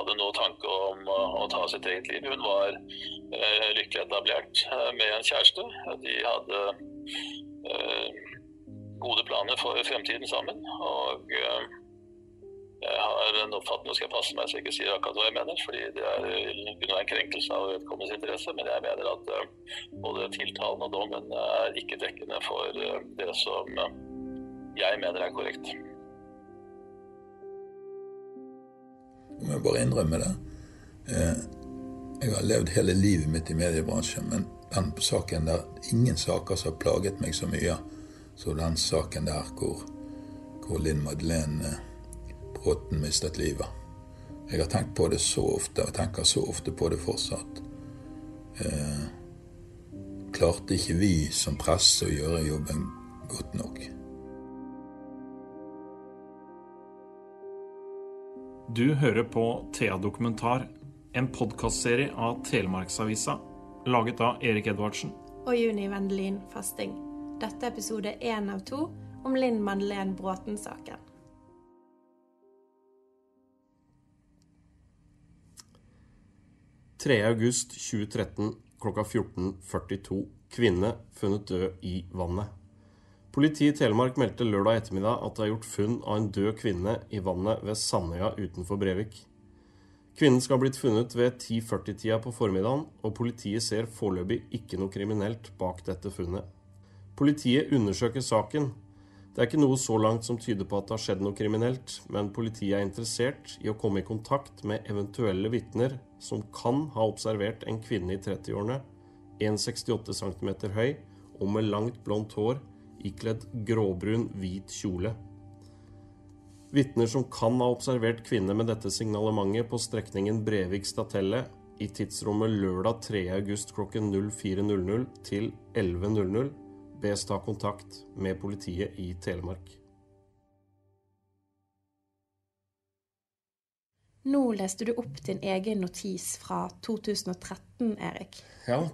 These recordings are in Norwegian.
hadde noen tanke om å, å ta sitt eget liv. Hun var lykkelig etablert med en kjæreste. De hadde gode planer for fremtiden sammen. Og jeg har en oppfatning, nå skal jeg passe meg så jeg ikke sier akkurat hva jeg mener, fordi det er, kunne være en krenkelse av vedkommendes interesse, men jeg mener at både tiltalen og dommen er ikke dekkende for det som jeg mener er korrekt. Jeg bare innrømme det. Jeg har levd hele livet mitt i mediebransjen, men den saken der Ingen saker som har plaget meg så mye som den saken der hvor, hvor Linn Madeleine Bråten mistet livet. Jeg har tenkt på det så ofte, og tenker så ofte på det fortsatt. Eh, klarte ikke vi som presse å gjøre jobben godt nok? Du hører på Thea Dokumentar, en podkastserie av Telemarksavisa, laget av Erik Edvardsen. Og Juni Vendelin Fasting. Dette er episode én av to om Linn Madeleine Bråten-saken. august 2013 klokka 14.42. Kvinne funnet død i vannet. Politiet i Telemark meldte lørdag ettermiddag at det er gjort funn av en død kvinne i vannet ved Sandøya utenfor Brevik. Kvinnen skal ha blitt funnet ved 10.40-tida på formiddagen, og politiet ser foreløpig ikke noe kriminelt bak dette funnet. Politiet undersøker saken. Det er ikke noe så langt som tyder på at det har skjedd noe kriminelt, men politiet er interessert i å komme i kontakt med eventuelle vitner som kan ha observert en kvinne i 30-årene, 1,68 cm høy og med langt blondt hår ikledd gråbrun, hvit kjole. Vitner som kan ha observert kvinner med dette signalementet på strekningen Brevik-Statelle i tidsrommet lørdag 3. august klokken 04.00 til 11.00, bes ta kontakt med politiet i Telemark. Nå leste du opp din egen notis fra 2013, Erik. Ja,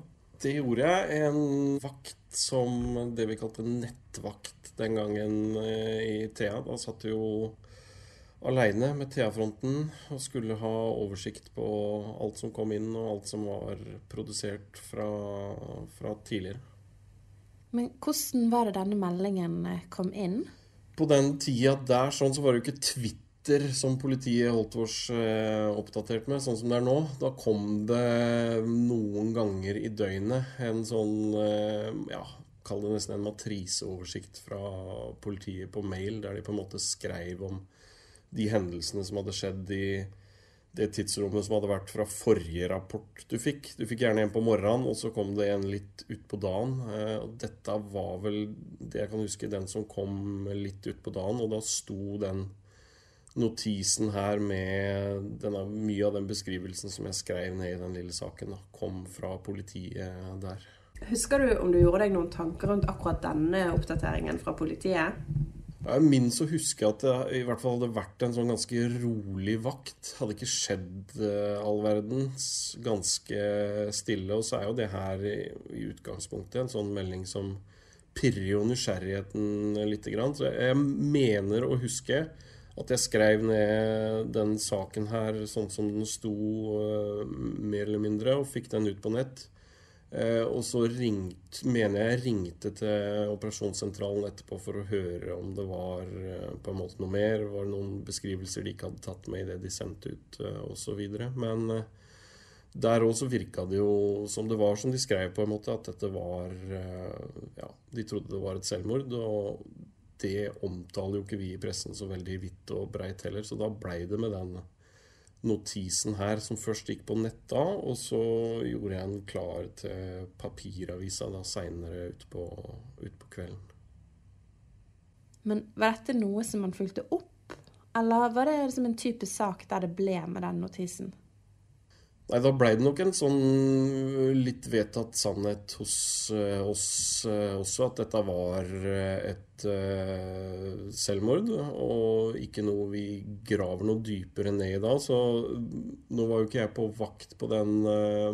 det gjorde jeg. En vakt som det vi kalte nettvakt den gangen eh, i Thea. Da satt jeg jo aleine med Thea-fronten og skulle ha oversikt på alt som kom inn, og alt som var produsert fra, fra tidligere. Men hvordan var det denne meldingen eh, kom inn? På den tida der sånn, så var det jo ikke Twitter som politiet holdt oss eh, oppdatert med, sånn som det er nå. Da kom det noen ganger i døgnet en sånn eh, ja, kall det nesten en matriseoversikt fra politiet på mail, der de på en måte skrev om de hendelsene som hadde skjedd i det tidsrommet som hadde vært fra forrige rapport du fikk. Du fikk gjerne en på morgenen, og så kom det en litt utpå dagen. Eh, og dette var vel det jeg kan huske, den som kom litt utpå dagen, og da sto den notisen her med denne, mye av den beskrivelsen som jeg skrev ned i den lille saken, da, kom fra politiet der. Husker du om du gjorde deg noen tanker rundt akkurat denne oppdateringen fra politiet? Jeg minnes å huske at det i hvert fall hadde vært en sånn ganske rolig vakt. Hadde ikke skjedd uh, all verdens. Ganske stille. Og så er jo det her i, i utgangspunktet en sånn melding som pirrer jo nysgjerrigheten lite grann. Så jeg mener å huske at jeg skrev ned den saken her sånn som den sto, uh, mer eller mindre, og fikk den ut på nett. Uh, og så ringt, mener jeg ringte til operasjonssentralen etterpå for å høre om det var uh, på en måte noe mer. Var det noen beskrivelser de ikke hadde tatt med i det de sendte ut, osv. Men der òg så virka det jo som det var som de skrev, på en måte, at dette var Ja, de trodde det var et selvmord. og det omtaler jo ikke vi i pressen så veldig vidt og breit heller, så da blei det med den notisen her, som først gikk på nett da, og så gjorde jeg den klar til papiravisa da seinere utpå ut på kvelden. Men var dette noe som man fulgte opp, Eller var det liksom en typisk sak der det ble med den notisen? Nei, da blei det nok en sånn litt vedtatt sannhet hos uh, oss uh, også, at dette var uh, et selvmord, og ikke noe vi graver noe dypere ned i da. Så nå var jo ikke jeg på vakt på den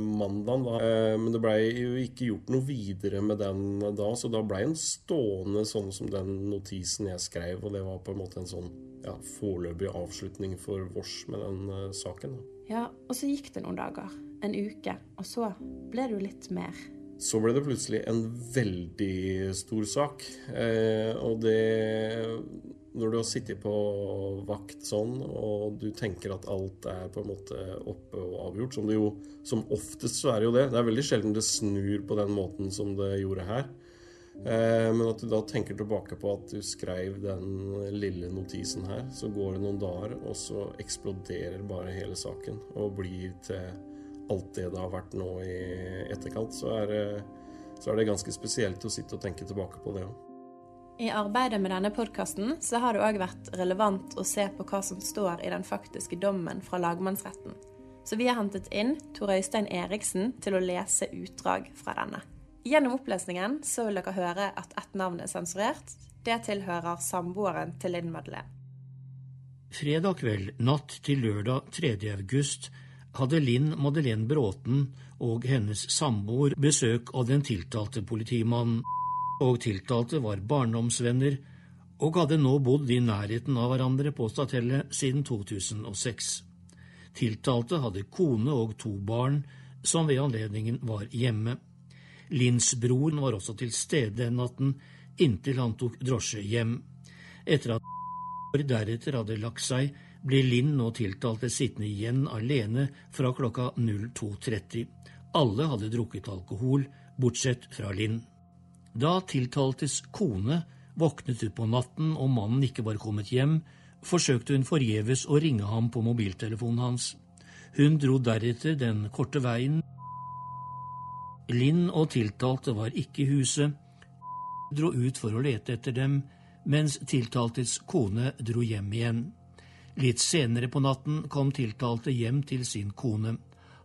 mandagen, da. men det blei jo ikke gjort noe videre med den da, så da blei den stående sånn som den notisen jeg skrev, og det var på en måte en sånn ja, foreløpig avslutning for vårs med den saken. da. Ja, og så gikk det noen dager. En uke. Og så ble det jo litt mer. Så ble det plutselig en veldig stor sak. Eh, og det Når du har sittet på vakt sånn, og du tenker at alt er på en måte oppe og avgjort, som det jo Som oftest så er det jo det. Det er veldig sjelden det snur på den måten som det gjorde her. Eh, men at du da tenker tilbake på at du skrev den lille notisen her, så går det noen dager, og så eksploderer bare hele saken og blir til alt det det har vært nå i etterkant, så er det, så er det ganske spesielt å sitte og tenke tilbake på det òg. I arbeidet med denne podkasten så har det òg vært relevant å se på hva som står i den faktiske dommen fra lagmannsretten. Så vi har hentet inn Tor Øystein Eriksen til å lese utdrag fra denne. Gjennom opplesningen så vil dere høre at ett navn er sensurert. Det tilhører samboeren til Linn Madeleine. Fredag kveld, natt til lørdag 3. august, hadde Linn Madeleine Bråten og hennes samboer besøk av den tiltalte politimannen. Og tiltalte var barndomsvenner og hadde nå bodd i nærheten av hverandre på Statellet siden 2006. Tiltalte hadde kone og to barn, som ved anledningen var hjemme. Linns-broren var også til stede den natten, inntil han tok drosje hjem. Etter at deretter hadde lagt seg, ble Linn nå tiltalte sittende igjen alene fra klokka 02.30. Alle hadde drukket alkohol, bortsett fra Linn. Da tiltaltes kone våknet utpå natten og mannen ikke var kommet hjem, forsøkte hun forgjeves å ringe ham på mobiltelefonen hans. Hun dro deretter den korte veien Linn og tiltalte var ikke i huset, dro ut for å lete etter dem, mens tiltaltes kone dro hjem igjen. Litt senere på natten kom tiltalte hjem til sin kone.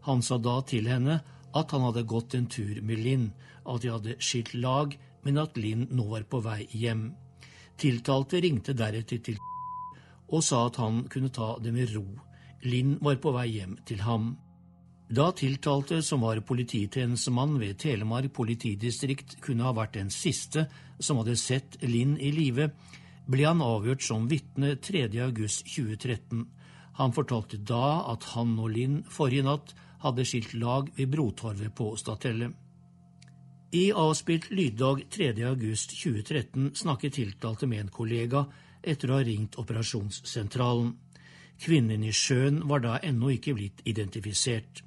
Han sa da til henne at han hadde gått en tur med Linn, at de hadde skilt lag, men at Linn nå var på vei hjem. Tiltalte ringte deretter til og sa at han kunne ta det med ro. Linn var på vei hjem til ham. Da tiltalte, som var polititjenestemann ved Telemark politidistrikt, kunne ha vært den siste som hadde sett Linn i live, ble han avhørt som vitne 3.8.2013. Han fortalte da at han og Linn forrige natt hadde skilt lag ved Brotorvet på Statellet. I avspilt lyddag 3.8.2013 snakket tiltalte med en kollega etter å ha ringt operasjonssentralen. Kvinnen i sjøen var da ennå ikke blitt identifisert.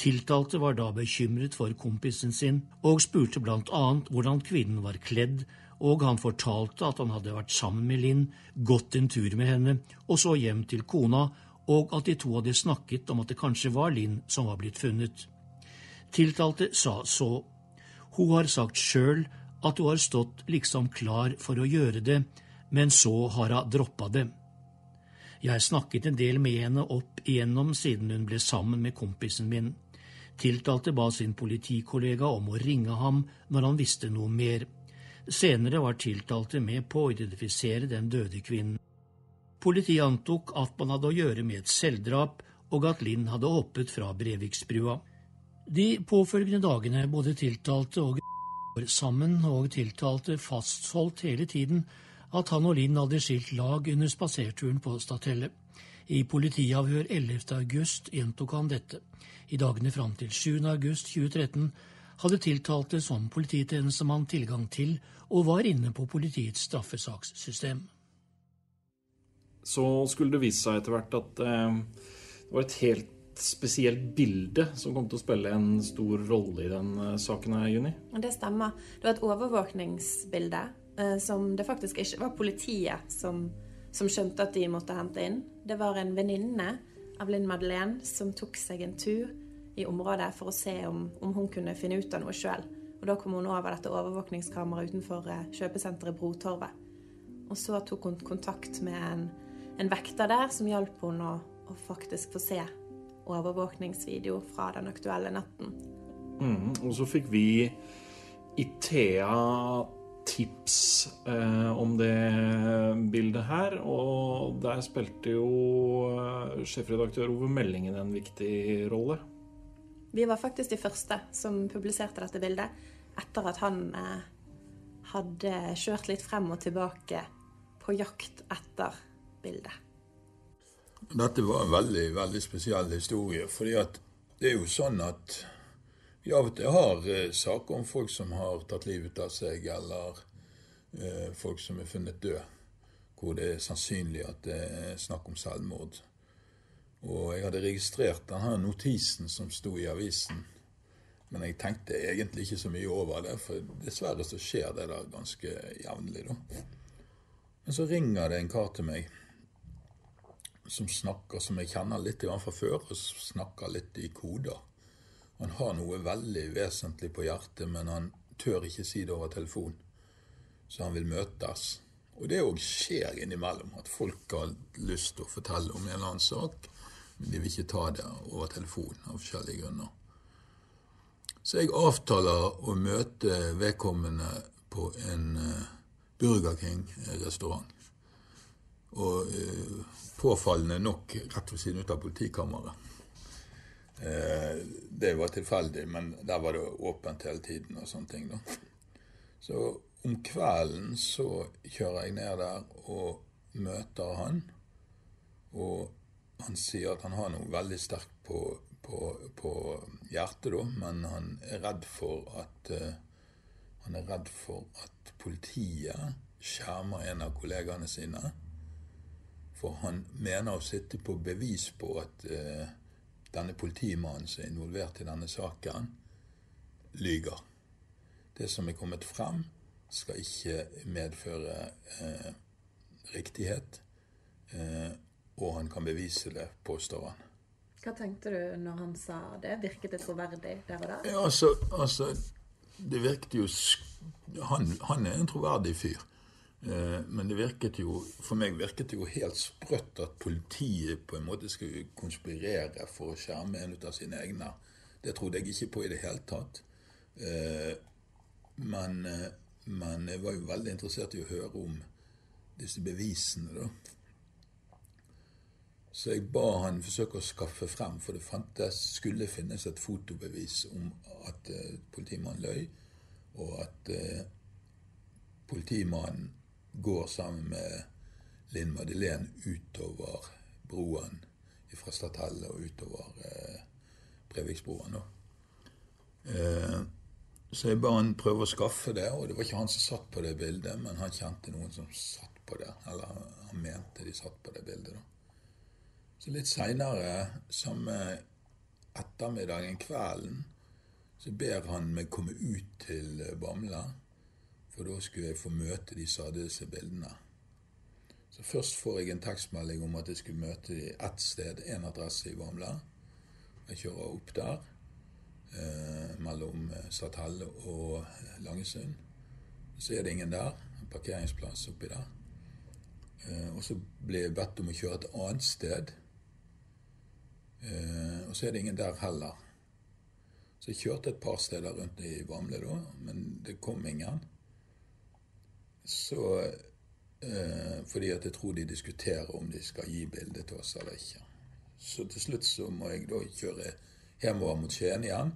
Tiltalte var da bekymret for kompisen sin og spurte blant annet hvordan kvinnen var kledd, og han fortalte at han hadde vært sammen med Linn, gått en tur med henne og så hjem til kona, og at de to hadde snakket om at det kanskje var Linn som var blitt funnet. Tiltalte sa så, hun har sagt sjøl at hun har stått liksom klar for å gjøre det, men så har hun droppa det. Jeg snakket en del med henne opp igjennom siden hun ble sammen med kompisen min. Tiltalte ba sin politikollega om å ringe ham når han visste noe mer. Senere var tiltalte med på å identifisere den døde kvinnen. Politiet antok at man hadde å gjøre med et selvdrap, og at Linn hadde hoppet fra Breviksbrua. De påfølgende dagene både tiltalte og var sammen, og tiltalte fastholdt hele tiden at han og Linn hadde skilt lag under spaserturen på Statellet. I politiavhør 11. august gjentok han dette. I dagene fram til 7. august 2013 hadde tiltalte som polititjenestemann tilgang til og var inne på politiets straffesakssystem. Så skulle det vise seg etter hvert at eh, det var et helt spesielt bilde som kom til å spille en stor rolle i den eh, saken her, Juni? Det stemmer. Det var et overvåkningsbilde eh, som det faktisk ikke var politiet som, som skjønte at de måtte hente inn. Det var en venninne av Linn Madeleine som tok seg en tur i området for å se om, om hun kunne finne ut av noe sjøl. Og da kom hun over dette overvåkningskameraet utenfor eh, kjøpesenteret Brotorvet. Og så tok hun kontakt med en, en vekter der som hjalp henne å, å faktisk få se overvåkningsvideo fra den aktuelle natten. Mm, og så fikk vi i Thea tips eh, om det bildet her, og der spilte jo eh, sjefredaktør Ove Meldingen en viktig rolle. Vi var faktisk de første som publiserte dette bildet, etter at han eh, hadde kjørt litt frem og tilbake på jakt etter bildet. Dette var en veldig, veldig spesiell historie. fordi at det er jo sånn at vi av og til har eh, saker om folk som har tatt livet av seg, eller eh, folk som er funnet død, hvor det er sannsynlig at det er snakk om selvmord. Og jeg hadde registrert denne notisen som sto i avisen, men jeg tenkte egentlig ikke så mye over det, for dessverre så skjer det der ganske jevnlig, da. Men så ringer det en kar til meg som snakker, som jeg kjenner litt fra før, og snakker litt i koder. Han har noe veldig vesentlig på hjertet, men han tør ikke si det over telefon. Så han vil møtes. Og det òg skjer innimellom, at folk har lyst til å fortelle om en eller annen sak, men de vil ikke ta det over telefon av forskjellige grunner. Så jeg avtaler å møte vedkommende på en uh, Burger King-restaurant. Og uh, påfallende nok rett ved siden ut av politikammeret. Eh, det var tilfeldig, men der var det åpent hele tiden og sånne ting. Så om kvelden så kjører jeg ned der og møter han. Og han sier at han har noe veldig sterkt på, på, på hjertet, da, men han er redd for at uh, han er redd for at politiet skjermer en av kollegaene sine. For han mener å sitte på bevis på at uh, denne politimannen som er involvert i denne saken, lyger. Det som er kommet frem, skal ikke medføre eh, riktighet. Eh, og han kan bevise det, påstår han. Hva tenkte du når han sa det? Virket det troverdig der og da? Ja, altså, altså Det virket jo han, han er en troverdig fyr. Eh, men det virket jo, for meg virket det jo helt sprøtt at politiet på en måte skulle konspirere for å skjerme en av sine egne. Det trodde jeg ikke på i det hele tatt. Eh, men, eh, men jeg var jo veldig interessert i å høre om disse bevisene, da. Så jeg ba han forsøke å skaffe frem, for det fantes, skulle finnes et fotobevis om at politimannen løy, og at politimannen går sammen med Linn Madeleine utover broen fra Stathelle og utover eh, Breviksbroen. Eh, så jeg ba han prøve å skaffe det, og det var ikke han som satt på det bildet, men han kjente noen som satt på det. Eller han mente de satt på det bildet. da. Så litt seinere, samme ettermiddagen, kvelden, så ber han meg komme ut til Bamble. For da skulle jeg få møte de som bildene. Så først får jeg en tekstmelding om at jeg skulle møte de ett sted, én adresse i Vamla. Jeg kjører opp der, eh, mellom Stathelle og Langesund. Så er det ingen der. En parkeringsplass oppi der. Eh, og så blir jeg bedt om å kjøre et annet sted. Eh, og så er det ingen der heller. Så jeg kjørte et par steder rundt i Vamle, da, men det kom ingen. Så eh, Fordi at jeg tror de diskuterer om de skal gi bildet til oss eller ikke. Så til slutt så må jeg da kjøre hjemover mot Skien igjen.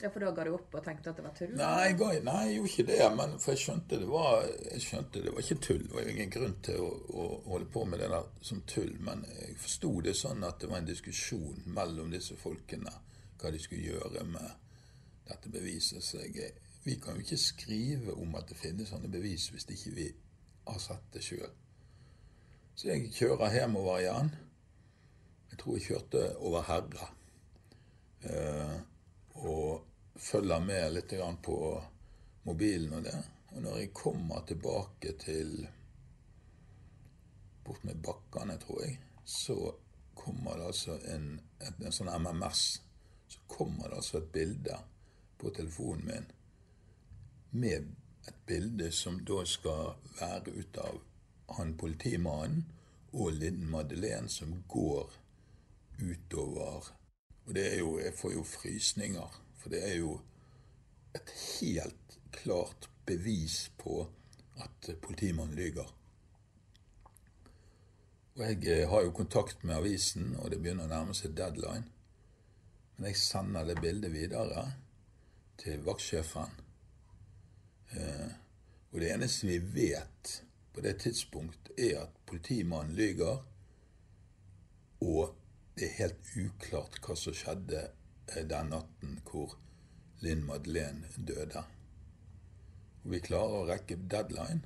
Ja, For da ga du opp og tenkte at det var tull? Nei, jeg, nei, jeg gjorde ikke det. Men for jeg skjønte det var, skjønte det var ikke tull. Det var ingen grunn til å, å, holde på med det der som tull. Men jeg forsto det sånn at det var en diskusjon mellom disse folkene hva de skulle gjøre med dette beviset. Så jeg, vi kan jo ikke skrive om at det finnes sånne bevis hvis ikke vi har sett det sjøl. Så jeg kjører hjemover igjen. Jeg tror jeg kjørte over Herra. Eh, og følger med litt på mobilen og det. Og når jeg kommer tilbake til bort med bakkene, tror jeg, så kommer det altså en, en, en sånn MMS. Så kommer det altså et bilde på telefonen min med et bilde som da skal være ut av han politimannen og Linn Madeleine som går utover Og det er jo Jeg får jo frysninger, for det er jo et helt klart bevis på at politimannen lyver. Og jeg eh, har jo kontakt med avisen, og det begynner å nærme seg deadline. Men jeg sender det bildet videre til vaktsjefen. Eh, og det eneste vi vet på det tidspunkt, er at politimannen lyver, og det er helt uklart hva som skjedde eh, den natten hvor Linn Madeleine døde. Og vi klarer å rekke deadline.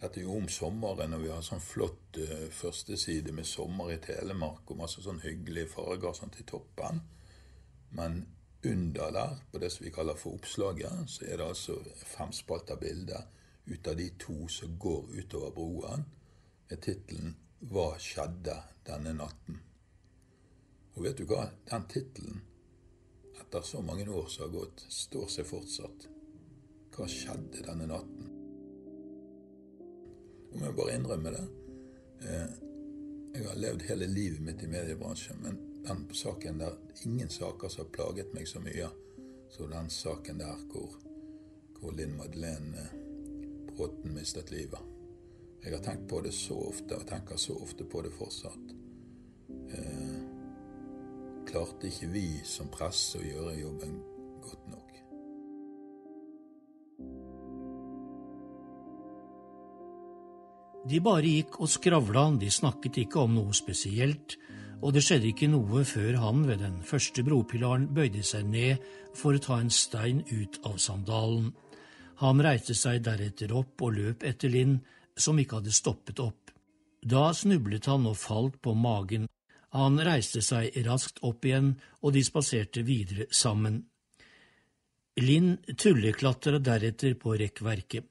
Dette er jo om sommeren, og vi har sånn flott uh, førsteside med sommer i Telemark og masse sånn hyggelige farger sånn til toppen. Men under der, på det som vi kaller for oppslaget, så er det altså femspalta bilder ut av de to som går utover broen, med tittelen 'Hva skjedde denne natten?' Og vet du hva? Den tittelen, etter så mange år som har gått, står seg fortsatt. Hva skjedde denne natten? Om jeg bare innrømme det. Eh, jeg har levd hele livet mitt i mediebransjen, men den saken der Ingen saker som har plaget meg så mye som den saken der hvor, hvor Linn Madeleine eh, Bråten mistet livet. Jeg har tenkt på det så ofte, og tenker så ofte på det fortsatt. Eh, klarte ikke vi som presse å gjøre jobben godt nok. De bare gikk og skravla, de snakket ikke om noe spesielt, og det skjedde ikke noe før han ved den første bropilaren bøyde seg ned for å ta en stein ut av sandalen. Han reiste seg deretter opp og løp etter Linn, som ikke hadde stoppet opp. Da snublet han og falt på magen. Han reiste seg raskt opp igjen, og de spaserte videre sammen. Linn tulleklatra deretter på rekkverket.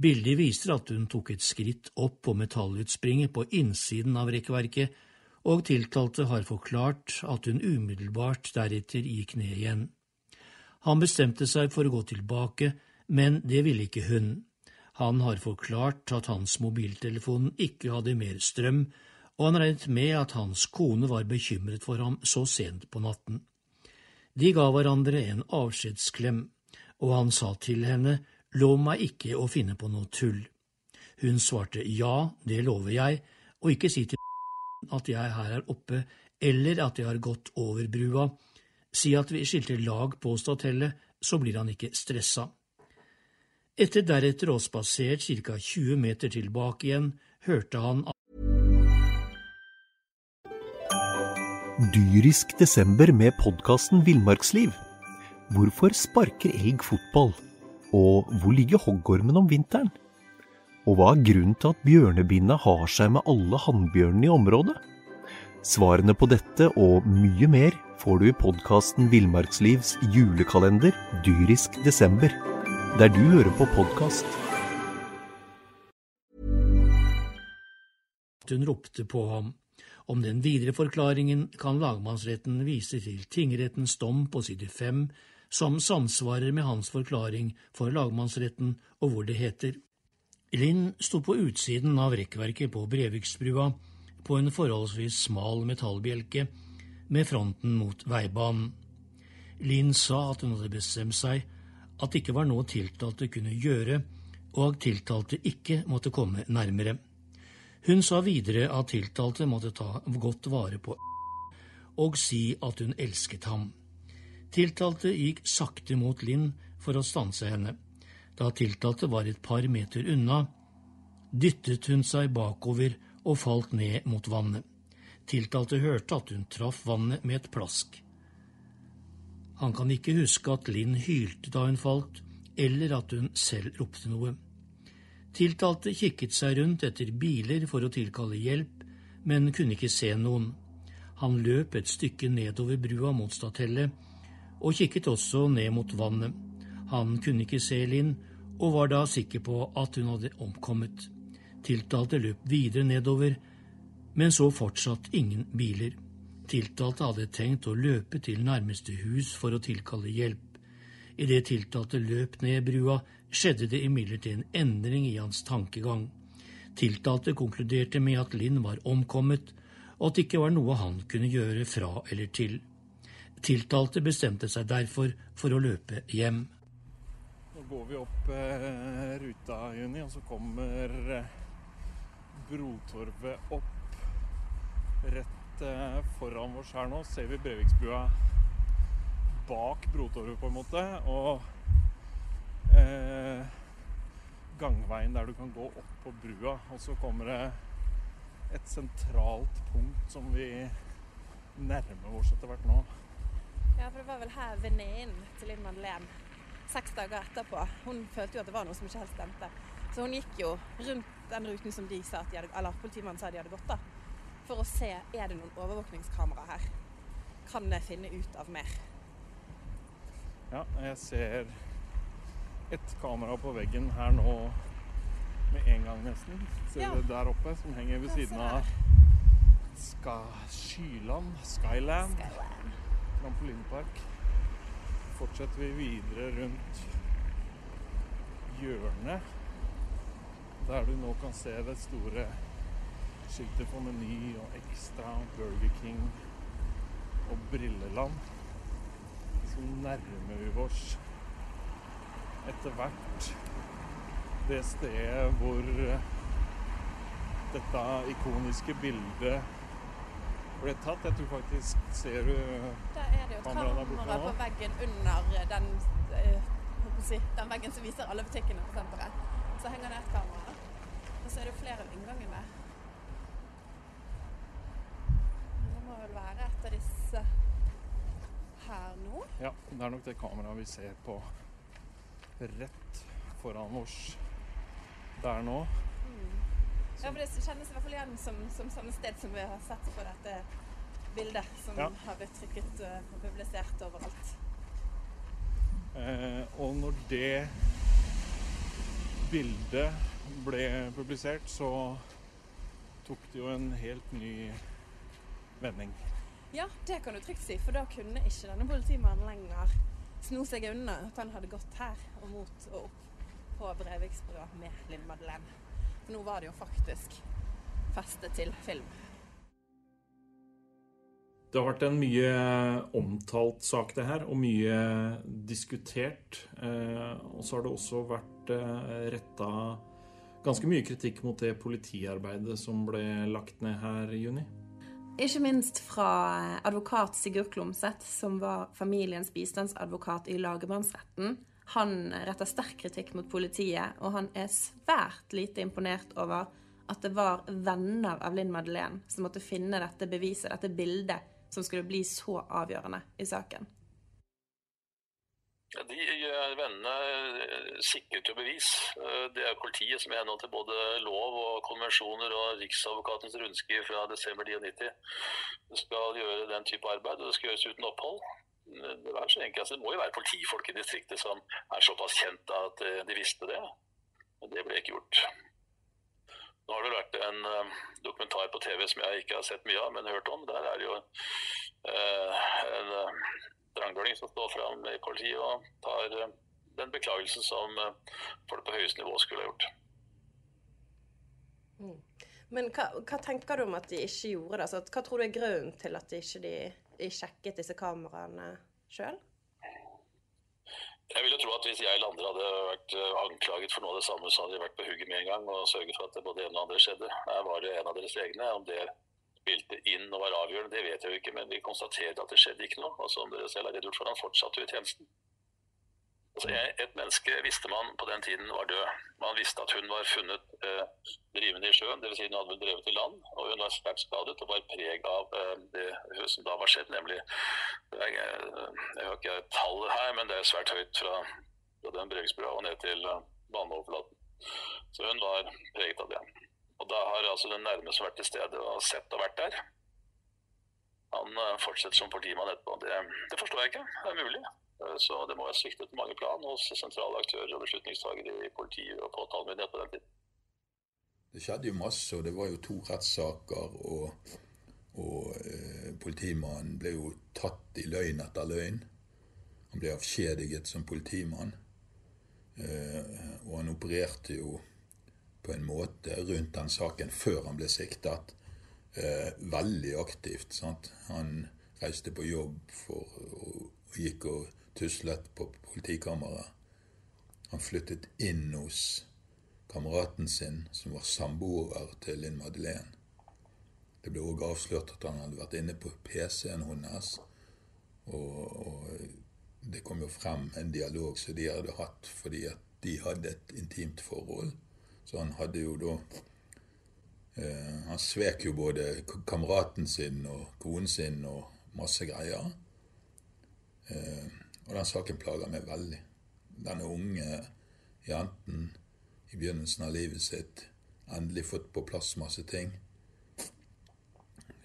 Bildet viser at hun tok et skritt opp på metallutspringet på innsiden av rekkverket, og tiltalte har forklart at hun umiddelbart deretter gikk ned igjen. Han bestemte seg for å gå tilbake, men det ville ikke hun. Han har forklart at hans mobiltelefon ikke hadde mer strøm, og han regnet med at hans kone var bekymret for ham så sent på natten. De ga hverandre en avskjedsklem, og han sa til henne Lov meg ikke å finne på noe tull. Hun svarte ja, det lover jeg, og ikke si til at jeg her er oppe, eller at jeg har gått over brua. Si at vi skilte lag på statellet, så blir han ikke stressa. Etter deretter å ha spasert ca 20 meter tilbake igjen, hørte han at Dyrisk desember med podkasten Villmarksliv. Hvorfor sparker elg fotball? Og hvor ligger hoggormen om vinteren? Og hva er grunnen til at bjørnebinna har seg med alle hannbjørnene i området? Svarene på dette og mye mer får du i podkasten Villmarkslivs julekalender dyrisk desember, der du hører på podkast. hun ropte på ham. Om den videre forklaringen kan lagmannsretten vise til tingrettens dom på side fem, som samsvarer med hans forklaring for lagmannsretten, og hvor det heter Linn sto på utsiden av rekkverket på Breviksbrua på en forholdsvis smal metallbjelke med fronten mot veibanen. Linn sa at hun hadde bestemt seg at det ikke var noe tiltalte kunne gjøre, og at tiltalte ikke måtte komme nærmere. Hun sa videre at tiltalte måtte ta godt vare på og si at hun elsket ham. Tiltalte gikk sakte mot Linn for å stanse henne. Da tiltalte var et par meter unna, dyttet hun seg bakover og falt ned mot vannet. Tiltalte hørte at hun traff vannet med et plask. Han kan ikke huske at Linn hylte da hun falt, eller at hun selv ropte noe. Tiltalte kikket seg rundt etter biler for å tilkalle hjelp, men kunne ikke se noen. Han løp et stykke nedover brua mot statellet, og kikket også ned mot vannet. Han kunne ikke se Linn, og var da sikker på at hun hadde omkommet. Tiltalte løp videre nedover, men så fortsatt ingen biler. Tiltalte hadde tenkt å løpe til nærmeste hus for å tilkalle hjelp. Idet tiltalte løp ned brua, skjedde det imidlertid en endring i hans tankegang. Tiltalte konkluderte med at Linn var omkommet, og at det ikke var noe han kunne gjøre fra eller til. Tiltalte bestemte seg derfor for å løpe hjem. Går vi opp eh, ruta, Juni, og så kommer eh, Brotorvet opp. Rett eh, foran oss her nå ser vi Breviksbua bak Brotorvet, på en måte. Og eh, gangveien der du kan gå opp på brua. Og så kommer det et sentralt punkt som vi nærmer oss etter hvert nå. Ja, for det var vel her venninnen til Linn Madeleine seks dager etterpå Hun følte jo at det var noe som ikke helt stemte. Så hun gikk jo rundt den ruten som de sa at de hadde, eller politimannen sa de hadde gått, da. For å se er det noen overvåkningskamera her. Kan jeg finne ut av mer? Ja, jeg ser et kamera på veggen her nå med en gang, nesten. Ser Ja. du det der oppe, som henger ved siden av Ska Skyland, Skyland, Skyland. trampolinepark. Fortsetter vi videre rundt hjørnet, der du nå kan se det store skiltet for Meny og Extra, Burger King og Brilleland. Så nærmer vi oss etter hvert det stedet hvor dette ikoniske bildet ble tatt. Jeg tror faktisk Ser du Der er det jo Kamera borte på veggen under den, eh, si, den veggen som viser alle butikkene på senteret. Så henger det et kamera. Og så er det flere av inngangene. Det må vel være et av disse her nå. Ja, det er nok det kameraet vi ser på rett foran oss der nå. Ja, for Det kjennes i hvert fall igjen som, som samme sted som vi har sett på dette bildet, som Ja. har blitt trykket eh, og publisert overalt. Eh, og når det bildet ble publisert, så tok det jo en helt ny vending. Ja, det kan du trygt si, for da kunne ikke denne politimannen lenger sno seg unna at han hadde gått her og mot og opp på Breviksbrua med Linn Madeleine. For nå var det jo faktisk festet til film. Det har vært en mye omtalt sak, det her, og mye diskutert. Eh, og så har det også vært eh, retta ganske mye kritikk mot det politiarbeidet som ble lagt ned her i juni. Ikke minst fra advokat Sigurd Klomsæt, som var familiens bistandsadvokat i lagmannsretten. Han retter sterk kritikk mot politiet, og han er svært lite imponert over at det var venner av Linn Madeleine som måtte finne dette beviset, dette bildet, som skulle bli så avgjørende i saken. De eh, vennene eh, sikret jo bevis. Eh, Det er politiet som i henhold til både lov og konvensjoner og Riksadvokatens rundskriv fra desember 99 skal gjøre den type arbeid, og det skal gjøres uten opphold. Det, var så enkelt, altså, det må jo være politifolk i distriktet som er såpass kjent at eh, de visste det. Men det ble ikke gjort. Nå har det vært en eh, dokumentar på TV som jeg ikke har sett mye av, men hørt om. Der er det jo eh, en drangdøling som står fram i politiet og tar den beklagelsen som folk på høyeste nivå skulle ha gjort. Men hva, hva tenker du om at de ikke gjorde det? Altså, hva tror du er grunnen til at de ikke de sjekket disse kameraene sjøl? Jeg vil jo tro at hvis jeg eller andre hadde vært eh, anklaget for noe av det samme, så hadde de vært på hugget med en gang og sørget for at det både ene og andre skjedde. Her var det en av deres egne. Om det spilte inn og var avgjørende, det vet jeg jo ikke, men vi konstaterte at det skjedde ikke noe. Og som dere selv har redegjort for, han fortsatte jo i tjenesten. Altså, jeg- et menneske visste man på den tiden var død. Man visste at hun var funnet eh, drivende i sjøen, dvs. Si hun hadde vel drevet i land, og hun var sterkt skadet og var preg av eh, det som da var skjedd, nemlig eh, Jeg har ikke tallet her, men det er svært høyt fra, fra den Breviksbrua og ned til eh, vannoverflaten. Så hun var preget av det. Og da har altså den nærmeste vært til stede og sett og vært der. Han eh, fortsetter som politimann etterpå. Det, det forstår jeg ikke. Det er mulig. Eh, Så det må være sviktet på mange plan hos sentrale aktører og beslutningstagere i politiet og påtalemyndighet på den tiden. Det skjedde jo masse, og det var jo to rettssaker, og, og eh, politimannen ble jo tatt i løgn etter løgn. Han ble avskjediget som politimann. Eh, og han opererte jo på en måte rundt den saken før han ble siktet. Eh, veldig aktivt. Sant? Han reiste på jobb for, og, og gikk og tuslet på politikammeret. Han flyttet inn hos kameraten sin, som var samboer til Linn Madeleine. Det ble òg avslørt at han hadde vært inne på PC-en hennes. Og, og det kom jo frem en dialog som de hadde hatt fordi at de hadde et intimt forhold. Så han hadde jo da eh, Han svek jo både kameraten sin og konen sin og masse greier. Eh, og den saken plager meg veldig. Denne unge jenten i begynnelsen av livet sitt endelig fått på plass masse ting.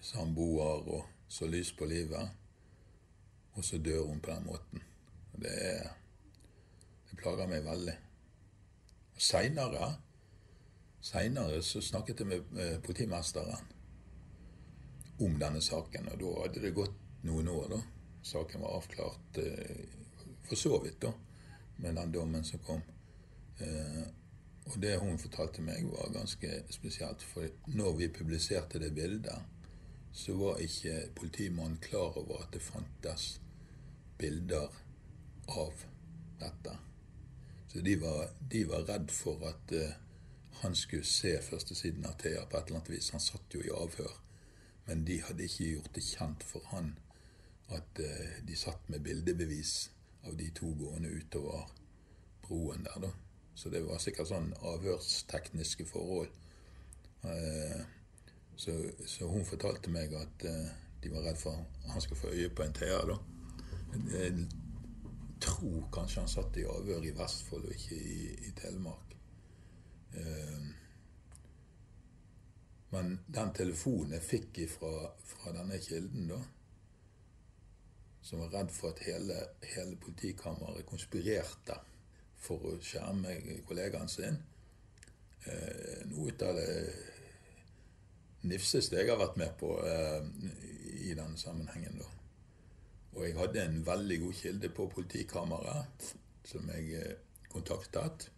Samboer og så lys på livet. Og så dør hun på den måten. Det, er, det plager meg veldig. Og Seinere Seinere så snakket jeg med politimesteren om denne saken, og da hadde det gått noen år, da. Saken var avklart eh, for så vidt, da, med den dommen som kom. Eh, og det hun fortalte meg, var ganske spesielt. For når vi publiserte det bildet, så var ikke politimannen klar over at det fantes bilder av dette. Så de var, de var redd for at eh, han skulle se førstesiden av Thea på et eller annet vis. Han satt jo i avhør. Men de hadde ikke gjort det kjent for han at eh, de satt med bildebevis av de to gående utover broen der, da. Så det var sikkert sånn avhørstekniske forhold. Uh, så, så, hun fortalte meg at de var redd for at han skulle få øye på en TA, da. Jeg tror kanskje han satt i avhør i Vestfold og ikke i, i Telemark. Eh, men den telefonen jeg fikk fra, denne kilden, da, som var redd for at hele, hele politikammeret konspirerte for å skjerme kollegaen sin eh, Noe av det nifseste jeg har vært med på eh, i denne sammenhengen. da. Og jeg hadde en veldig god kilde på politikammeret som jeg eh, kontaktet.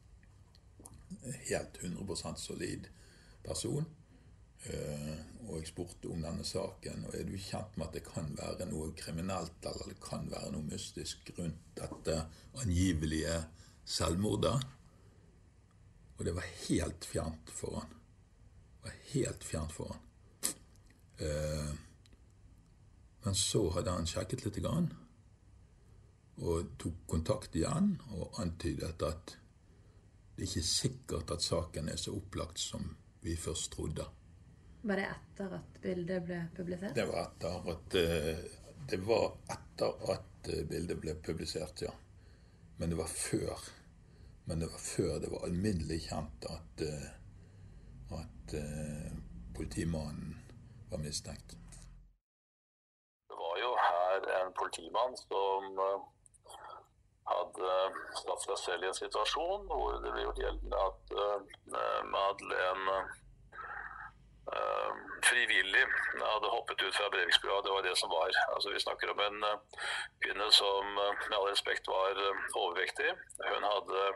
Helt 100% solid person. Eh, og jeg spurte om denne saken. Og er du kjent med at det kan være noe kriminelt eller det kan være noe mystisk rundt dette angivelige selvmordet? Og det var helt fjernt for han. Det var helt fjernt for han. Eh, men så hadde han sjekket litt grann, og tok kontakt igjen og antydet at det ikke er sikkert at saken er så opplagt som vi først trodde. Var det etter at bildet ble publisert? Det var etter at, eh, det var etter at eh, bildet ble publisert, ja. Men det var før. Men det var før det var alminnelig kjent at, eh, at politimannen var mistenkt en politimann som hadde satt seg selv i en situasjon hvor det ble gjort gjeldende at Madeleine frivillig hadde hoppet ut fra Breviksbrua. Det var det som var. Altså, vi snakker om en uh, kvinne som med all respekt var overvektig. Hun hadde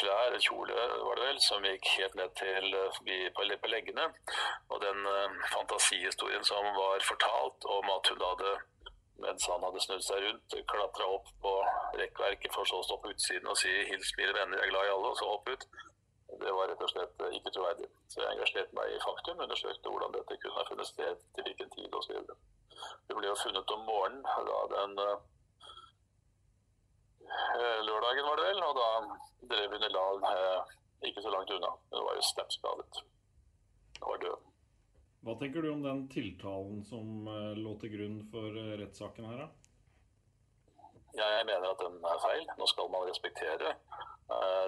klær, en kjole var det vel, som gikk helt ned til på, på leggene. Og den fantasihistorien som var fortalt om at hun hadde mens han hadde snudd seg rundt, klatra opp på rekkverket for så å stå på utsiden og si 'hils mine venner, jeg er glad i alle', og så hoppe ut. Det var rett og slett eh, ikke troverdig. Så jeg engasjerte meg i faktum, undersøkte hvordan dette kunne ha funnet sted, til hvilken tid osv. Det ble jo funnet om morgenen da den uh, lørdagen, var det vel, og da drev hun i land ikke så langt unna. Hun var jo sterkt skadet. Hun var død. Hva tenker du om den tiltalen som eh, lå til grunn for eh, rettssaken her, da? Jeg mener at den er feil. Nå skal man respektere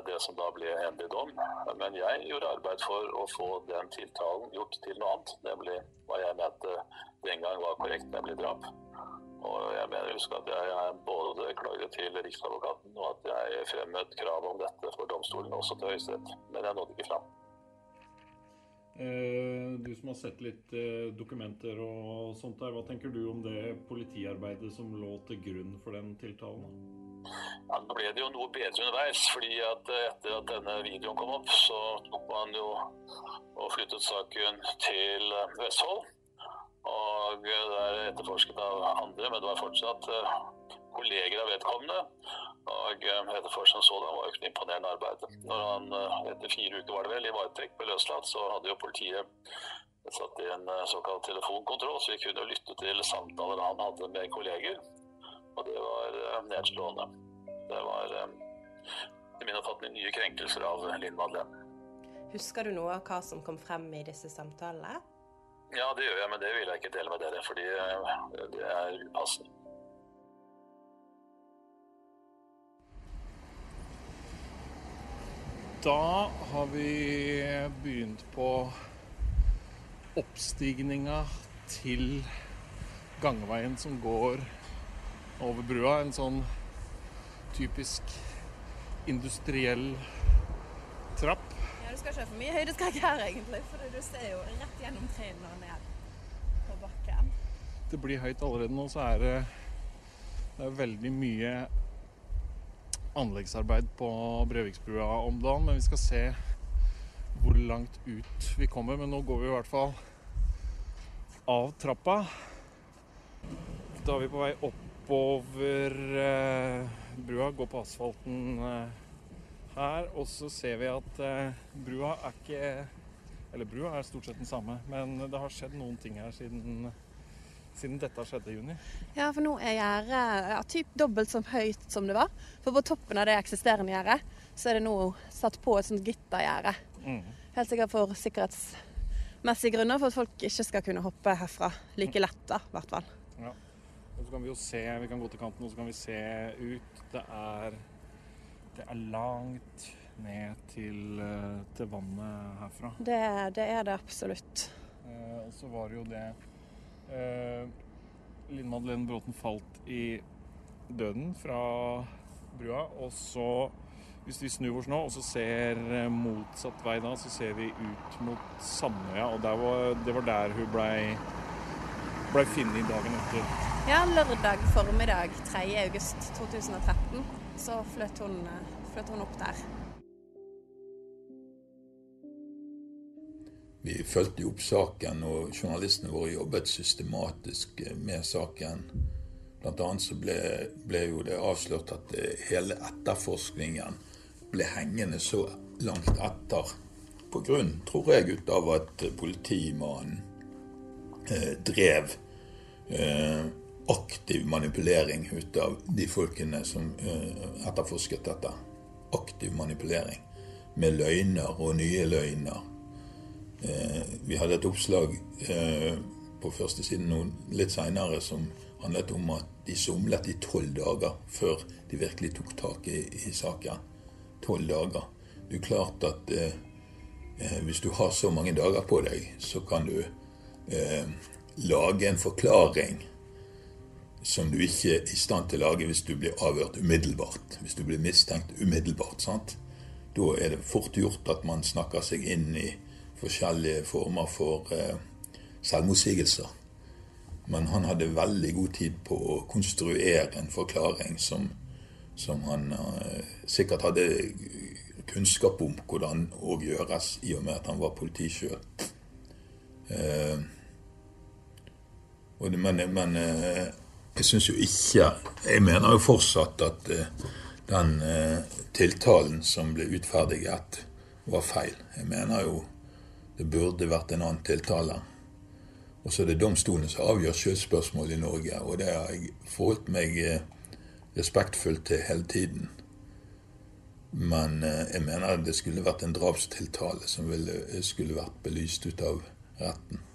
det som da ble endelig dom. Men jeg gjorde arbeid for å få den tiltalen gjort til noe annet. Nemlig hva jeg mente den gang var korrekt, nemlig drap. Og jeg mener husk at jeg både klaget til Riksadvokaten og at jeg fremmet krav om dette for domstolen, også til Høyesterett. Men jeg nådde ikke fram. Eh, du som har sett litt eh, dokumenter og sånt der, hva tenker du om det politiarbeidet som lå til grunn for den tiltalen? Ja, Nå ble det jo noe bedre underveis, fordi at eh, etter at denne videoen kom opp, så tok man jo og flyttet saken til eh, Vestfold. Og eh, det er etterforsket av andre, men det var fortsatt kolleger av vedkommende. Og etterforskeren så det var jo ikke imponerende arbeid. Når han etter fire uker var det vel, i varetekt ble løslatt, så hadde jo politiet satt i en såkalt telefonkontroll, så vi kunne lytte til samtaler han hadde med kolleger. Og det var nedslående. Det var eh, i min oppfatning nye krenkelser av Linn Madeleine. Husker du noe av hva som kom frem i disse samtalene? Ja, det gjør jeg, men det vil jeg ikke dele med dere, fordi eh, det er upassende. Da har vi begynt på oppstigninga til gangveien som går over brua. En sånn typisk industriell trapp. Ja, Du skal ikke ha for mye høydeskrekk her, egentlig, for du ser jo rett gjennom trærne og ned på bakken. Det blir høyt allerede nå, så er det, det er veldig mye anleggsarbeid på Breviksbrua om dagen. Men vi skal se hvor langt ut vi kommer. Men nå går vi i hvert fall av trappa. Da er vi på vei oppover eh, brua, går på asfalten eh, her. Og så ser vi at eh, brua er ikke Eller brua er stort sett den samme, men det har skjedd noen ting her siden siden dette skjedde i juni. Ja, for nå er gjerdet ja, typ dobbelt så høyt som det var. For på toppen av det eksisterende gjerdet, så er det nå satt på et sånt gittergjerde. Mm. Helt sikkert for sikkerhetsmessige grunner, for at folk ikke skal kunne hoppe herfra like lett, da, i hvert fall. Ja. Og så kan vi jo se, vi kan gå til kanten og så kan vi se ut. Det er, det er langt ned til, eh, til vannet herfra. Det, det er det absolutt. Eh, og så var det jo det eh, Linn Madeleine Bråten falt i døden fra brua. Og så, hvis vi snur oss nå og så ser eh, motsatt vei da, så ser vi ut mot Sandøya. Og var, det var der hun blei ble funnet dagen etter. Ja, lørdag formiddag 3. august 2013 så fløt hun, eh, fløt hun opp der. Vi fulgte opp saken, og journalistene våre jobbet systematisk med saken. Blant annet så ble, ble jo det avslørt at eh, hele etterforskningen ble hengende så langt etter. På grunn, tror jeg, ut av at politimannen eh, drev eh, aktiv manipulering ut av de folkene som eh, etterforsket dette. Aktiv manipulering. Med løgner og nye løgner. Eh, vi hadde et oppslag eh, på første siden litt seinere som handlet om at de somlet i tolv dager før de virkelig tok tak i, i saken. Tolv dager. Det er klart at eh, hvis du har så mange dager på deg, så kan du eh, lage en forklaring som du ikke er i stand til å lage hvis du blir avhørt umiddelbart. Hvis du blir mistenkt umiddelbart. sant? Da er det fort gjort at man snakker seg inn i forskjellige former for eh, selvmotsigelser. Men han hadde veldig god tid på å konstruere en forklaring som, som han eh, sikkert hadde kunnskap om hvordan òg gjøres, i og med at han var politi sjøl. Eh, men men eh, jeg syns jo ikke Jeg mener jo fortsatt at eh, den eh, tiltalen som ble utferdiget, var feil. Jeg mener jo det burde vært en annen tiltale. Og så er det domstolene som avgjør skyldspørsmål i Norge, og det har jeg forholdt meg eh, respektfullt til hele tiden. Men jeg mener det skulle vært en drapstiltale som skulle vært belyst ut av retten.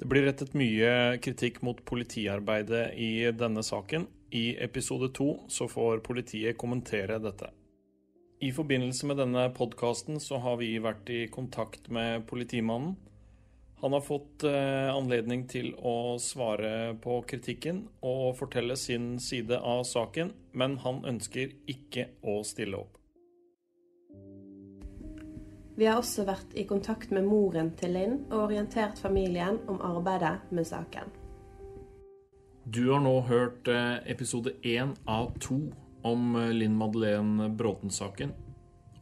Det blir rettet mye kritikk mot politiarbeidet i denne saken. I episode to så får politiet kommentere dette. I forbindelse med denne podkasten så har vi vært i kontakt med politimannen. Han har fått eh, anledning til å svare på kritikken og fortelle sin side av saken, men han ønsker ikke å stille opp. Vi har også vært i kontakt med moren til Linn og orientert familien om arbeidet med saken. Du har nå hørt eh, episode én av to om eh, Linn Madeleine Bråten-saken.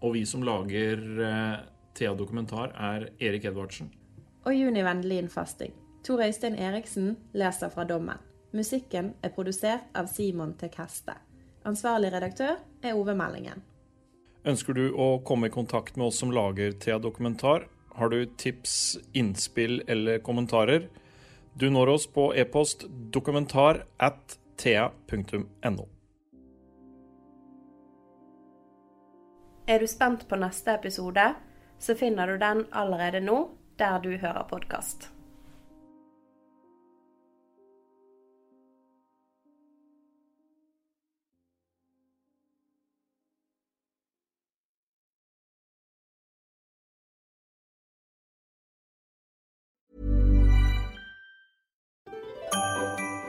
Og vi som lager eh, Thea Dokumentar, er Erik Edvardsen. Og Juni Vendelin Fasting. Tor Øystein Eriksen leser fra dommen. Musikken er produsert av Simon Tek Heste. Ansvarlig redaktør er Ove Meldingen. Ønsker du å komme i kontakt med oss som lager Thea Dokumentar? Har du tips, innspill eller kommentarer? Du når oss på e-post dokumentar at thea.no. Er du spent på neste episode, så finner du den allerede nå der du hører podkast.